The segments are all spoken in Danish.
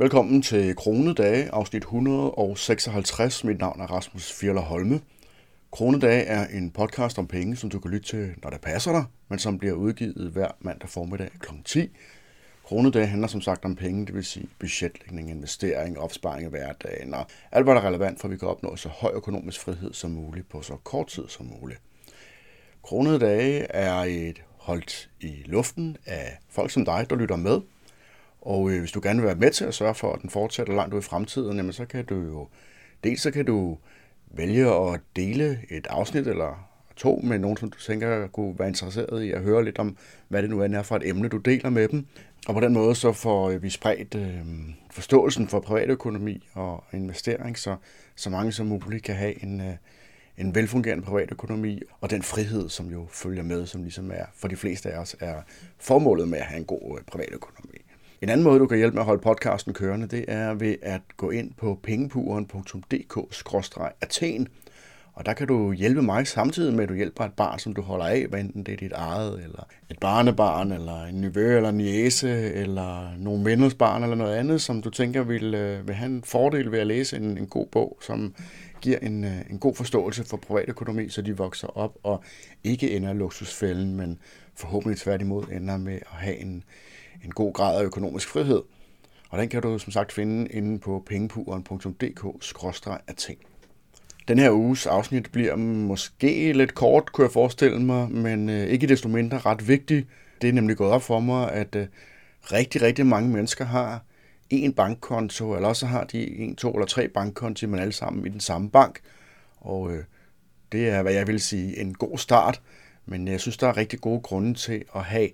Velkommen til Kronedage, afsnit 156. Mit navn er Rasmus Fjeller Holme. Kronedage er en podcast om penge, som du kan lytte til, når det passer dig, men som bliver udgivet hver mandag formiddag kl. 10. Kronedage handler som sagt om penge, det vil sige budgetlægning, investering, opsparing af hverdagen og alt, hvad der er relevant for, at vi kan opnå så høj økonomisk frihed som muligt på så kort tid som muligt. Kronedage er et holdt i luften af folk som dig, der lytter med – og øh, hvis du gerne vil være med til at sørge for, at den fortsætter langt ud i fremtiden, jamen, så kan du jo, dels så kan du vælge at dele et afsnit eller to med nogen, som du tænker kunne være interesseret i at høre lidt om, hvad det nu er for et emne, du deler med dem. Og på den måde så får øh, vi spredt øh, forståelsen for privatøkonomi og investering, så, så mange som muligt kan have en, øh, en velfungerende privatøkonomi, og den frihed, som jo følger med, som ligesom er for de fleste af os er formålet med at have en god øh, privatøkonomi. En anden måde, du kan hjælpe med at holde podcasten kørende, det er ved at gå ind på pengepuren.dk-athen, og der kan du hjælpe mig samtidig med, at du hjælper et barn, som du holder af, hvad enten det er dit eget, eller et barnebarn, eller en nevø, eller en niese, eller nogle venners barn, eller noget andet, som du tænker vil, øh, vil have en fordel ved at læse en, en god bog, som giver en, øh, en god forståelse for privatøkonomi, så de vokser op og ikke ender i luksusfælden, men forhåbentlig tværtimod ender med at have en, en god grad af økonomisk frihed. Og den kan du som sagt finde inde på pengepuren.dk-ting. Den her uges afsnit bliver måske lidt kort, kunne jeg forestille mig, men øh, ikke desto mindre ret vigtig. Det er nemlig gået op for mig, at øh, rigtig, rigtig mange mennesker har en bankkonto, eller også har de en, to eller tre bankkonti, men alle sammen i den samme bank. Og øh, det er, hvad jeg vil sige, en god start, men jeg synes, der er rigtig gode grunde til at have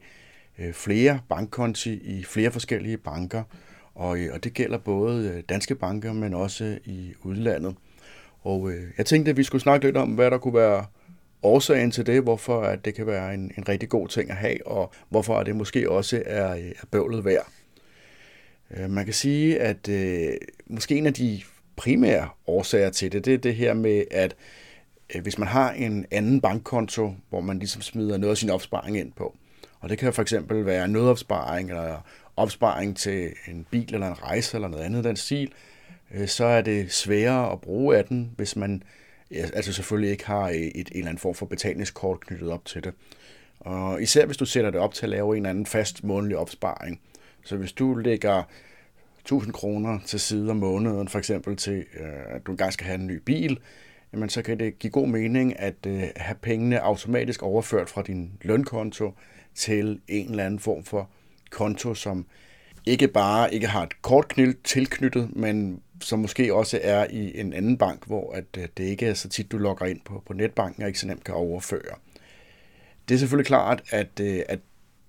Øh, flere bankkonti i flere forskellige banker, og, øh, og det gælder både øh, danske banker, men også i udlandet. Og øh, jeg tænkte, at vi skulle snakke lidt om, hvad der kunne være årsagen til det, hvorfor at det kan være en, en rigtig god ting at have, og hvorfor det måske også er, er bøvlet værd. Man kan sige, at øh, måske en af de primære årsager til det, det er det her med, at øh, hvis man har en anden bankkonto, hvor man ligesom smider noget af sin opsparing ind på, og det kan for eksempel være nødopsparing eller opsparing til en bil eller en rejse eller noget andet den stil. Øh, så er det sværere at bruge af den, hvis man altså selvfølgelig ikke har et, et, en eller anden form for betalingskort knyttet op til det. Og især hvis du sætter det op til at lave en eller anden fast månedlig opsparing. Så hvis du lægger 1000 kroner til side om måneden, for eksempel til, øh, at du engang skal have en ny bil, jamen så kan det give god mening at øh, have pengene automatisk overført fra din lønkonto til en eller anden form for konto, som ikke bare ikke har et kort tilknyttet, men som måske også er i en anden bank, hvor at øh, det ikke er så tit, du logger ind på, på netbanken og ikke så nemt kan overføre. Det er selvfølgelig klart, at, øh, at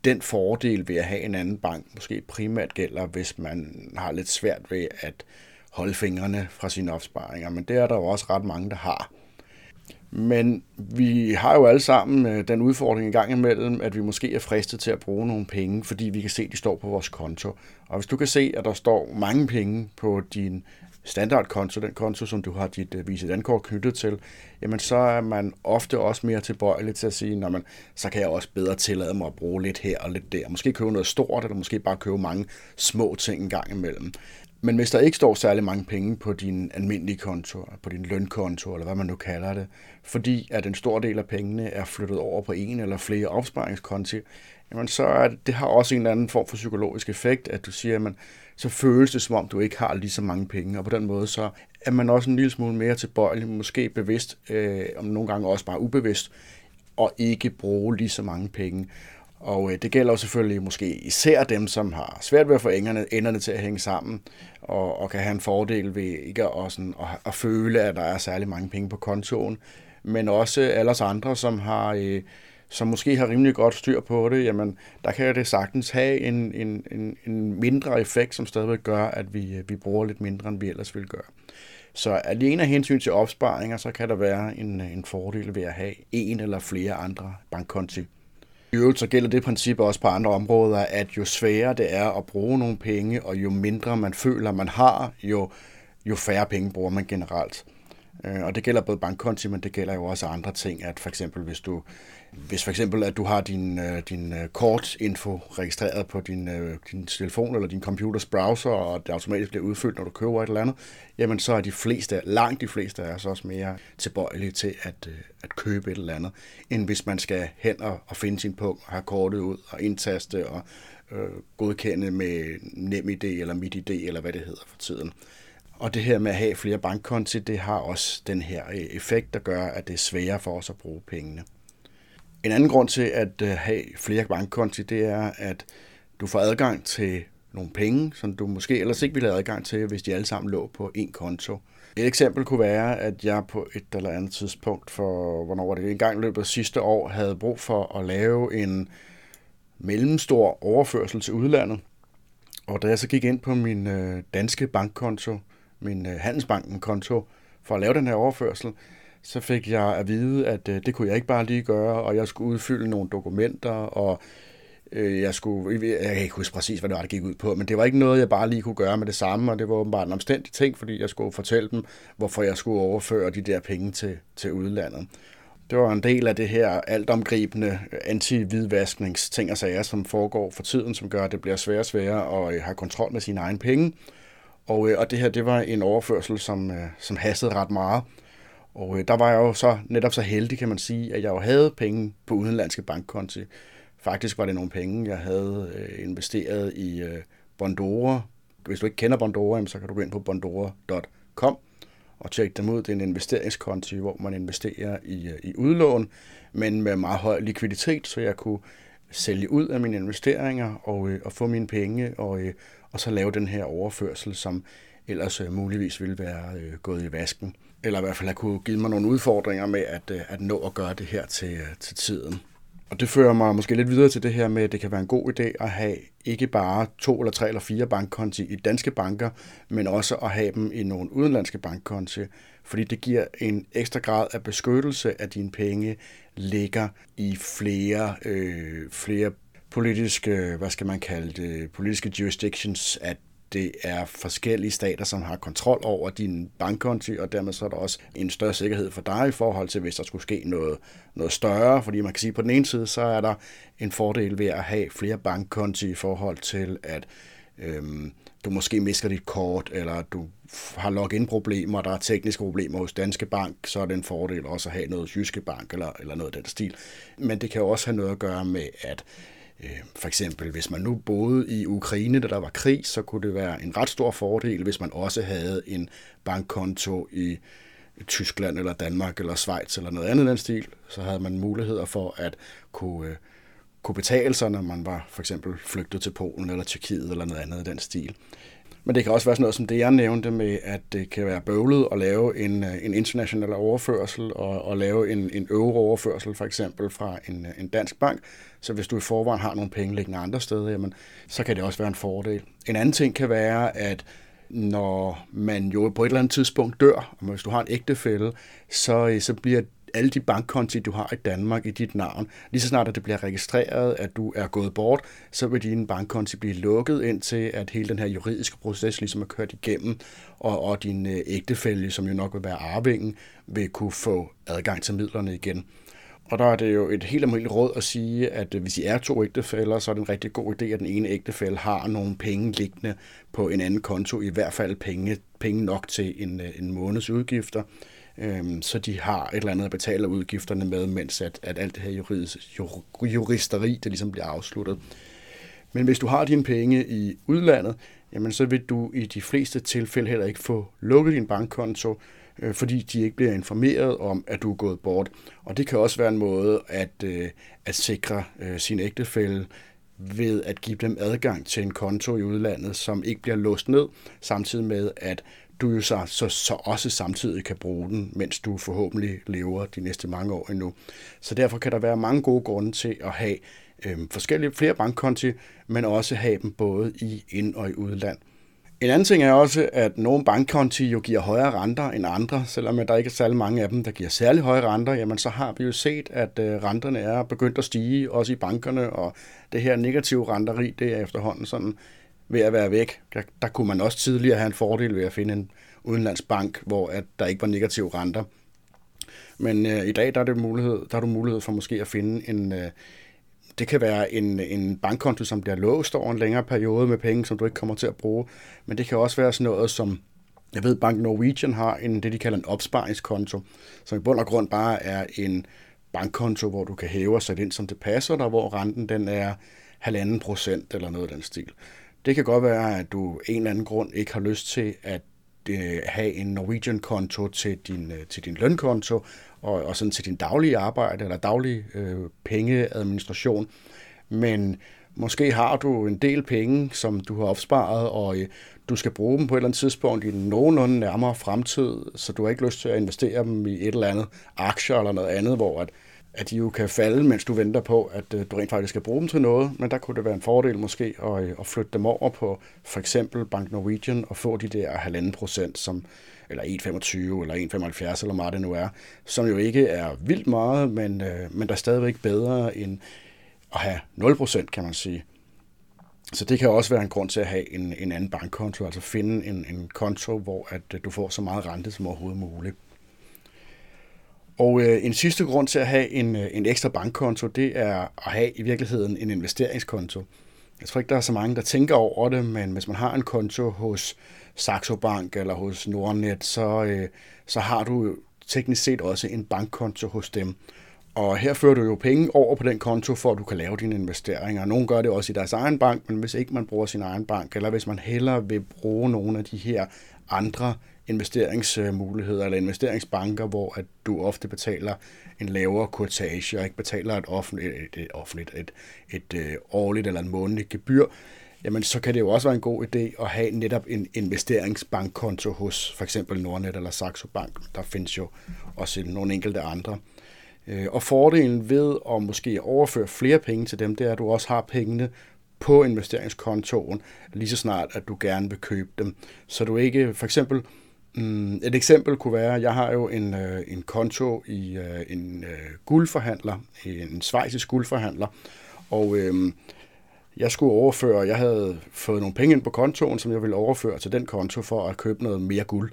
den fordel ved at have en anden bank måske primært gælder, hvis man har lidt svært ved at holde fingrene fra sine opsparinger, men det er der jo også ret mange, der har. Men vi har jo alle sammen øh, den udfordring i gang imellem, at vi måske er fristet til at bruge nogle penge, fordi vi kan se, at de står på vores konto. Og hvis du kan se, at der står mange penge på din standardkonto, den konto, som du har dit øh, Visa Dankort knyttet til, jamen så er man ofte også mere tilbøjelig til at sige, når man, så kan jeg også bedre tillade mig at bruge lidt her og lidt der. Måske købe noget stort, eller måske bare købe mange små ting en gang imellem. Men hvis der ikke står særlig mange penge på din almindelige konto, på din lønkonto, eller hvad man nu kalder det, fordi at en stor del af pengene er flyttet over på en eller flere opsparingskonti, jamen så er det, det har også en eller anden form for psykologisk effekt, at du siger, at man, så føles det som om, du ikke har lige så mange penge, og på den måde så er man også en lille smule mere tilbøjelig, måske bevidst, øh, om nogle gange også bare ubevidst, og ikke bruge lige så mange penge. Og øh, det gælder jo selvfølgelig måske især dem, som har svært ved at få enderne, enderne til at hænge sammen, og, og kan have en fordel ved ikke at, sådan, at, at føle, at der er særlig mange penge på kontoen, men også alle os andre, som har... Øh, som måske har rimelig godt styr på det, jamen der kan det sagtens have en, en, en, en mindre effekt, som stadigvæk gør, at vi, øh, vi bruger lidt mindre, end vi ellers ville gøre. Så alene af hensyn til opsparinger, så kan der være en, øh, en fordel ved at have en eller flere andre bankkonti i øvrigt så gælder det princip også på andre områder, at jo sværere det er at bruge nogle penge, og jo mindre man føler, man har, jo, jo færre penge bruger man generelt. Øh, og det gælder både bankkonti, men det gælder jo også andre ting, at for eksempel hvis du hvis for eksempel at du har din, øh, din øh, kortinfo registreret på din, øh, din telefon eller din computers browser, og det automatisk bliver udfyldt, når du køber et eller andet, jamen så er de fleste, langt de fleste er så også mere tilbøjelige til at, at købe et eller andet, end hvis man skal hen og, og finde sin punkt og have kortet ud og indtaste og øh, godkende med NemID eller MitID eller hvad det hedder for tiden. Og det her med at have flere bankkonti, det har også den her øh, effekt, der gør, at det er sværere for os at bruge pengene. En anden grund til at øh, have flere bankkonti, det er, at du får adgang til nogle penge, som du måske ellers ikke ville have adgang til, hvis de alle sammen lå på én konto. Et eksempel kunne være, at jeg på et eller andet tidspunkt for, hvornår var det, en gang løbet af sidste år, havde brug for at lave en mellemstor overførsel til udlandet. Og da jeg så gik ind på min øh, danske bankkonto, min øh, Handelsbanken-konto, for at lave den her overførsel, så fik jeg at vide, at øh, det kunne jeg ikke bare lige gøre, og jeg skulle udfylde nogle dokumenter, og øh, jeg skulle, jeg kan ikke huske præcis, hvad det var, det gik ud på, men det var ikke noget, jeg bare lige kunne gøre med det samme, og det var åbenbart en omstændig ting, fordi jeg skulle fortælle dem, hvorfor jeg skulle overføre de der penge til, til udlandet. Det var en del af det her altomgribende anti-hvidvaskningsting og sager, som foregår for tiden, som gør, at det bliver sværere og sværere at have kontrol med sine egne penge. Og, øh, og det her, det var en overførsel, som, øh, som hastede ret meget. Og øh, der var jeg jo så netop så heldig, kan man sige, at jeg jo havde penge på udenlandske bankkonti. Faktisk var det nogle penge, jeg havde øh, investeret i øh, Bondora. Hvis du ikke kender Bondora, så kan du gå ind på bondora.com og tjekke dem ud. Det er en investeringskonti, hvor man investerer i, øh, i udlån, men med meget høj likviditet, så jeg kunne sælge ud af mine investeringer og, og få mine penge og, og så lave den her overførsel, som ellers øh, muligvis ville være øh, gået i vasken. Eller i hvert fald have kunne give mig nogle udfordringer med at, øh, at nå at gøre det her til, øh, til tiden. Og det fører mig måske lidt videre til det her med, at det kan være en god idé at have ikke bare to eller tre eller fire bankkonti i danske banker, men også at have dem i nogle udenlandske bankkonti, fordi det giver en ekstra grad af beskyttelse af dine penge ligger i flere, øh, flere politiske, hvad skal man kalde det, politiske jurisdictions, at det er forskellige stater, som har kontrol over din bankkonti, og dermed så er der også en større sikkerhed for dig i forhold til, hvis der skulle ske noget, noget større. Fordi man kan sige, at på den ene side, så er der en fordel ved at have flere bankkonti i forhold til, at øhm, du måske mister dit kort, eller du har login-problemer, der er tekniske problemer hos Danske Bank, så er det en fordel også at have noget Jyske Bank, eller, eller noget af den stil. Men det kan jo også have noget at gøre med, at Øh, for eksempel, hvis man nu boede i Ukraine, da der var krig, så kunne det være en ret stor fordel, hvis man også havde en bankkonto i Tyskland eller Danmark eller Schweiz eller noget andet den stil. Så havde man muligheder for at kunne, øh, kunne betale sig, når man var for eksempel flygtet til Polen eller Tyrkiet eller noget andet i den stil. Men det kan også være sådan noget som det, jeg nævnte med, at det kan være bøvlet at lave en, øh, en international overførsel og, og lave en, en euro-overførsel for eksempel fra en, øh, en dansk bank. Så hvis du i forvejen har nogle penge liggende andre steder, jamen, så kan det også være en fordel. En anden ting kan være, at når man jo på et eller andet tidspunkt dør, og hvis du har en ægtefælde, så, øh, så bliver alle de bankkonti, du har i Danmark i dit navn, lige så snart at det bliver registreret, at du er gået bort, så vil din bankkonti blive lukket ind til, at hele den her juridiske proces ligesom er kørt igennem, og, og din øh, ægtefælle, ægtefælde, som jo nok vil være arvingen, vil kunne få adgang til midlerne igen. Og der er det jo et helt almindeligt råd at sige, at øh, hvis I er to ægtefælder, så er det en rigtig god idé, at den ene ægtefælle har nogle penge liggende på en anden konto, i hvert fald penge, penge nok til en, øh, en måneds udgifter øhm, så de har et eller andet at betale udgifterne med, mens at, at alt det her juridis, juristeri, det ligesom bliver afsluttet. Men hvis du har dine penge i udlandet, jamen så vil du i de fleste tilfælde heller ikke få lukket din bankkonto, øh, fordi de ikke bliver informeret om, at du er gået bort. Og det kan også være en måde at, øh, at sikre øh, sin ægtefælde ved at give dem adgang til en konto i udlandet, som ikke bliver låst ned, samtidig med at du jo så, så, så også samtidig kan bruge den, mens du forhåbentlig lever de næste mange år endnu. Så derfor kan der være mange gode grunde til at have øh, forskellige flere bankkonti, men også have dem både i ind- og i udland. En anden ting er også, at nogle bankkonti jo giver højere renter end andre, selvom der ikke er særlig mange af dem, der giver særlig høje renter, jamen så har vi jo set, at øh, renterne er begyndt at stige, også i bankerne, og det her negative renteri, det er efterhånden sådan ved at være væk. Der, der kunne man også tidligere have en fordel ved at finde en udenlandsbank, hvor at der ikke var negative renter. Men øh, i dag der er, det mulighed, der er du mulighed for måske at finde en, øh, det kan være en, en bankkonto, som bliver låst over en længere periode med penge, som du ikke kommer til at bruge. Men det kan også være sådan noget som, jeg ved, Bank Norwegian har en, det, de kalder en opsparingskonto, som i bund og grund bare er en bankkonto, hvor du kan hæve og sætte ind, som det passer dig, hvor renten den er halvanden procent eller noget af den stil. Det kan godt være, at du en eller anden grund ikke har lyst til at øh, have en Norwegian-konto til din, øh, til din lønkonto, og, og sådan til din daglige arbejde eller daglige øh, pengeadministration. Men måske har du en del penge, som du har opsparet, og øh, du skal bruge dem på et eller andet tidspunkt i en nogenlunde nærmere fremtid, så du har ikke lyst til at investere dem i et eller andet aktier eller noget andet, hvor at at de jo kan falde, mens du venter på, at øh, du rent faktisk skal bruge dem til noget, men der kunne det være en fordel måske at, øh, at flytte dem over på for eksempel Bank Norwegian og få de der halvanden procent, som, eller 1,25 eller 1,75 eller hvad det nu er, som jo ikke er vildt meget, men, øh, men der er stadigvæk bedre end at have 0 procent, kan man sige. Så det kan også være en grund til at have en, en anden bankkonto, altså finde en, en konto, hvor at du får så meget rente som overhovedet muligt. Og øh, en sidste grund til at have en, øh, en ekstra bankkonto, det er at have i virkeligheden en investeringskonto. Jeg tror ikke, der er så mange, der tænker over det, men hvis man har en konto hos Saxo Bank eller hos Nordnet, så, øh, så har du teknisk set også en bankkonto hos dem. Og her fører du jo penge over på den konto, for at du kan lave dine investeringer. Nogle gør det også i deres egen bank, men hvis ikke man bruger sin egen bank, eller hvis man hellere vil bruge nogle af de her andre investeringsmuligheder eller investeringsbanker, hvor at du ofte betaler en lavere kortage og ikke betaler et offentligt, et, et, offentligt, et, et, et årligt eller en månedligt gebyr, jamen så kan det jo også være en god idé at have netop en investeringsbankkonto hos for eksempel Nordnet eller Saxo Bank. Der findes jo også nogle enkelte andre. Øh, og fordelen ved at måske overføre flere penge til dem, det er, at du også har pengene på investeringskontoen, lige så snart, at du gerne vil købe dem. Så du ikke, for eksempel, Mm, et eksempel kunne være, at jeg har jo en, øh, en konto i øh, en øh, guldforhandler, en svejsisk guldforhandler, og øh, jeg skulle overføre, jeg havde fået nogle penge ind på kontoen, som jeg ville overføre til den konto for at købe noget mere guld.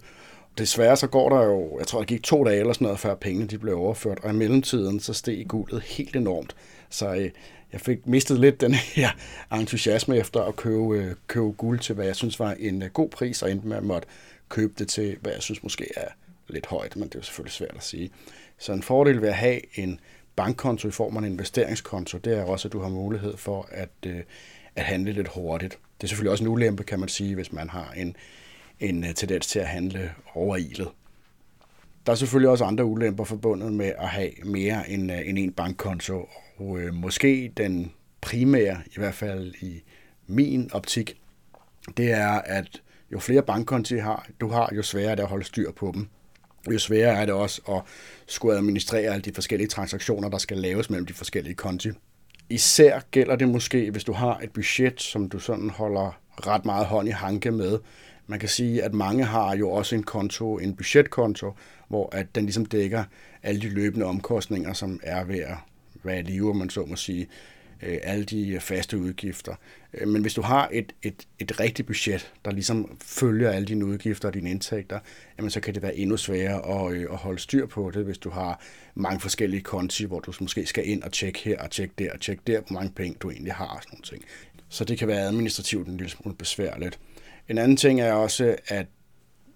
Desværre så går der jo, jeg tror det gik to dage eller sådan noget, før pengene de blev overført, og i mellemtiden så steg guldet helt enormt. Så øh, jeg fik mistet lidt den her entusiasme efter at købe, øh, købe guld til, hvad jeg synes var en øh, god pris, og endte med at måtte købe det til, hvad jeg synes måske er lidt højt, men det er jo selvfølgelig svært at sige. Så en fordel ved at have en bankkonto i form af en investeringskonto, det er også, at du har mulighed for at, øh, at handle lidt hurtigt. Det er selvfølgelig også en ulempe, kan man sige, hvis man har en, en øh, tendens til at handle overilet. Der er selvfølgelig også andre ulemper forbundet med at have mere end, en end en bankkonto, og øh, måske den primære, i hvert fald i min optik, det er, at jo flere bankkonti har, du har, jo sværere er det at holde styr på dem. Jo sværere er det også at skulle administrere alle de forskellige transaktioner, der skal laves mellem de forskellige konti. Især gælder det måske, hvis du har et budget, som du sådan holder ret meget hånd i hanke med. Man kan sige, at mange har jo også en konto, en budgetkonto, hvor at den ligesom dækker alle de løbende omkostninger, som er ved at være i live, man så må sige Øh, alle de øh, faste udgifter. Øh, men hvis du har et, et, et rigtigt budget, der ligesom følger alle dine udgifter og dine indtægter, jamen så kan det være endnu sværere at, at holde styr på det, hvis du har mange forskellige konti, hvor du måske skal ind og tjekke her og tjekke der og tjekke der, hvor mange penge du egentlig har og sådan nogle ting. Så det kan være administrativt en lille smule besværligt. En anden ting er også, at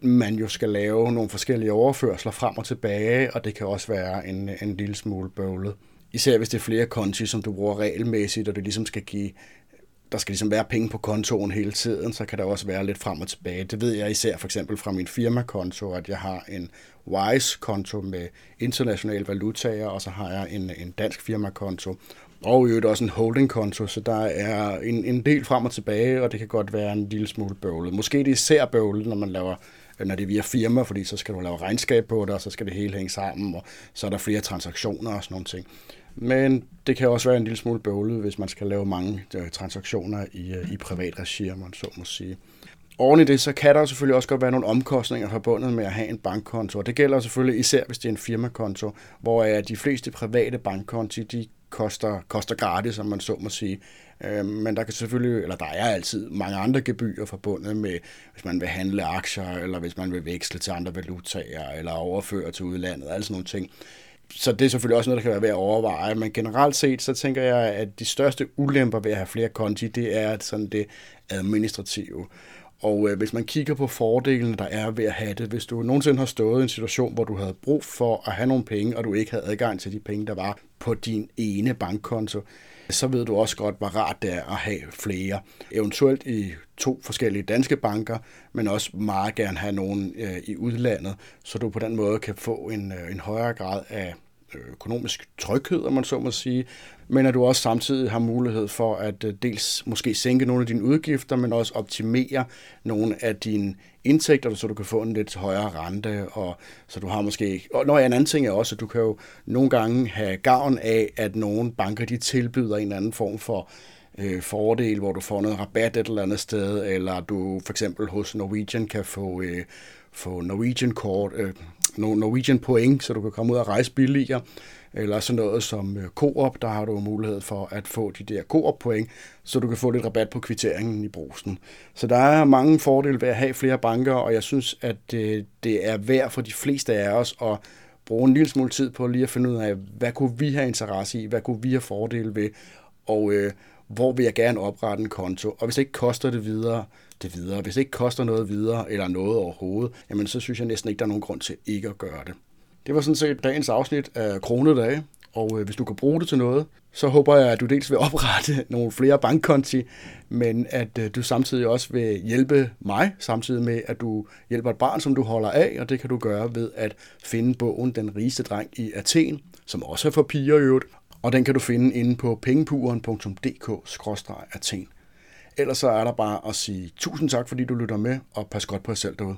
man jo skal lave nogle forskellige overførsler frem og tilbage, og det kan også være en, en lille smule bøvlet. Især hvis det er flere konti, som du bruger regelmæssigt, og det ligesom skal give der skal ligesom være penge på kontoen hele tiden, så kan der også være lidt frem og tilbage. Det ved jeg især for eksempel fra min firmakonto, at jeg har en WISE-konto med internationale valutaer, og så har jeg en, en dansk firmakonto, og i øvrigt også en holdingkonto, så der er en, en del frem og tilbage, og det kan godt være en lille smule bøvlet. Måske det er især bøvlet, når man laver når det er via firma, fordi så skal du lave regnskab på det, og så skal det hele hænge sammen, og så er der flere transaktioner og sådan nogle ting. Men det kan også være en lille smule bøvlet, hvis man skal lave mange øh, transaktioner i, øh, i privat regi, om man så må sige. Oven i det, så kan der selvfølgelig også godt være nogle omkostninger forbundet med at have en bankkonto. Og det gælder selvfølgelig især, hvis det er en firmakonto, hvor de fleste private bankkonti, de koster, koster gratis, som man så må sige. Øh, men der kan selvfølgelig, eller der er altid mange andre gebyrer forbundet med, hvis man vil handle aktier, eller hvis man vil veksle til andre valutaer, eller overføre til udlandet, alle sådan nogle ting. Så det er selvfølgelig også noget, der kan være værd at overveje, men generelt set, så tænker jeg, at de største ulemper ved at have flere konti, det er sådan det administrative. Og øh, hvis man kigger på fordelene, der er ved at have det, hvis du nogensinde har stået i en situation, hvor du havde brug for at have nogle penge, og du ikke havde adgang til de penge, der var på din ene bankkonto, så ved du også godt, hvor rart det er at have flere. Eventuelt i to forskellige danske banker, men også meget gerne have nogen øh, i udlandet, så du på den måde kan få en, øh, en højere grad af økonomisk tryghed, om man så må sige, men at du også samtidig har mulighed for at øh, dels måske sænke nogle af dine udgifter, men også optimere nogle af dine indtægter, så du kan få en lidt højere rente, og så du har måske... Og når en anden ting er også, at du kan jo nogle gange have gavn af, at nogle banker de tilbyder en eller anden form for øh, fordel, hvor du får noget rabat et eller andet sted, eller du for eksempel hos Norwegian kan få, øh, få Norwegian kort, øh, Norwegian point, så du kan komme ud og rejse billigere, eller sådan noget som øh, Coop, der har du mulighed for at få de der Coop point, så du kan få lidt rabat på kvitteringen i brusen. Så der er mange fordele ved at have flere banker, og jeg synes, at det, det er værd for de fleste af os at bruge en lille smule tid på lige at finde ud af, hvad kunne vi have interesse i, hvad kunne vi have fordele ved, og øh, hvor vil jeg gerne oprette en konto. Og hvis det ikke koster det videre, det videre. Hvis det ikke koster noget videre, eller noget overhovedet, jamen så synes jeg næsten ikke, der er nogen grund til ikke at gøre det. Det var sådan set dagens afsnit af Kronedage, og øh, hvis du kan bruge det til noget, så håber jeg, at du dels vil oprette nogle flere bankkonti, men at øh, du samtidig også vil hjælpe mig, samtidig med, at du hjælper et barn, som du holder af, og det kan du gøre ved at finde bogen Den rigeste dreng i Athen, som også er for piger i øvrigt, og den kan du finde inde på pengepuren.dk-athen. Ellers så er der bare at sige tusind tak, fordi du lytter med, og pas godt på jer selv derude.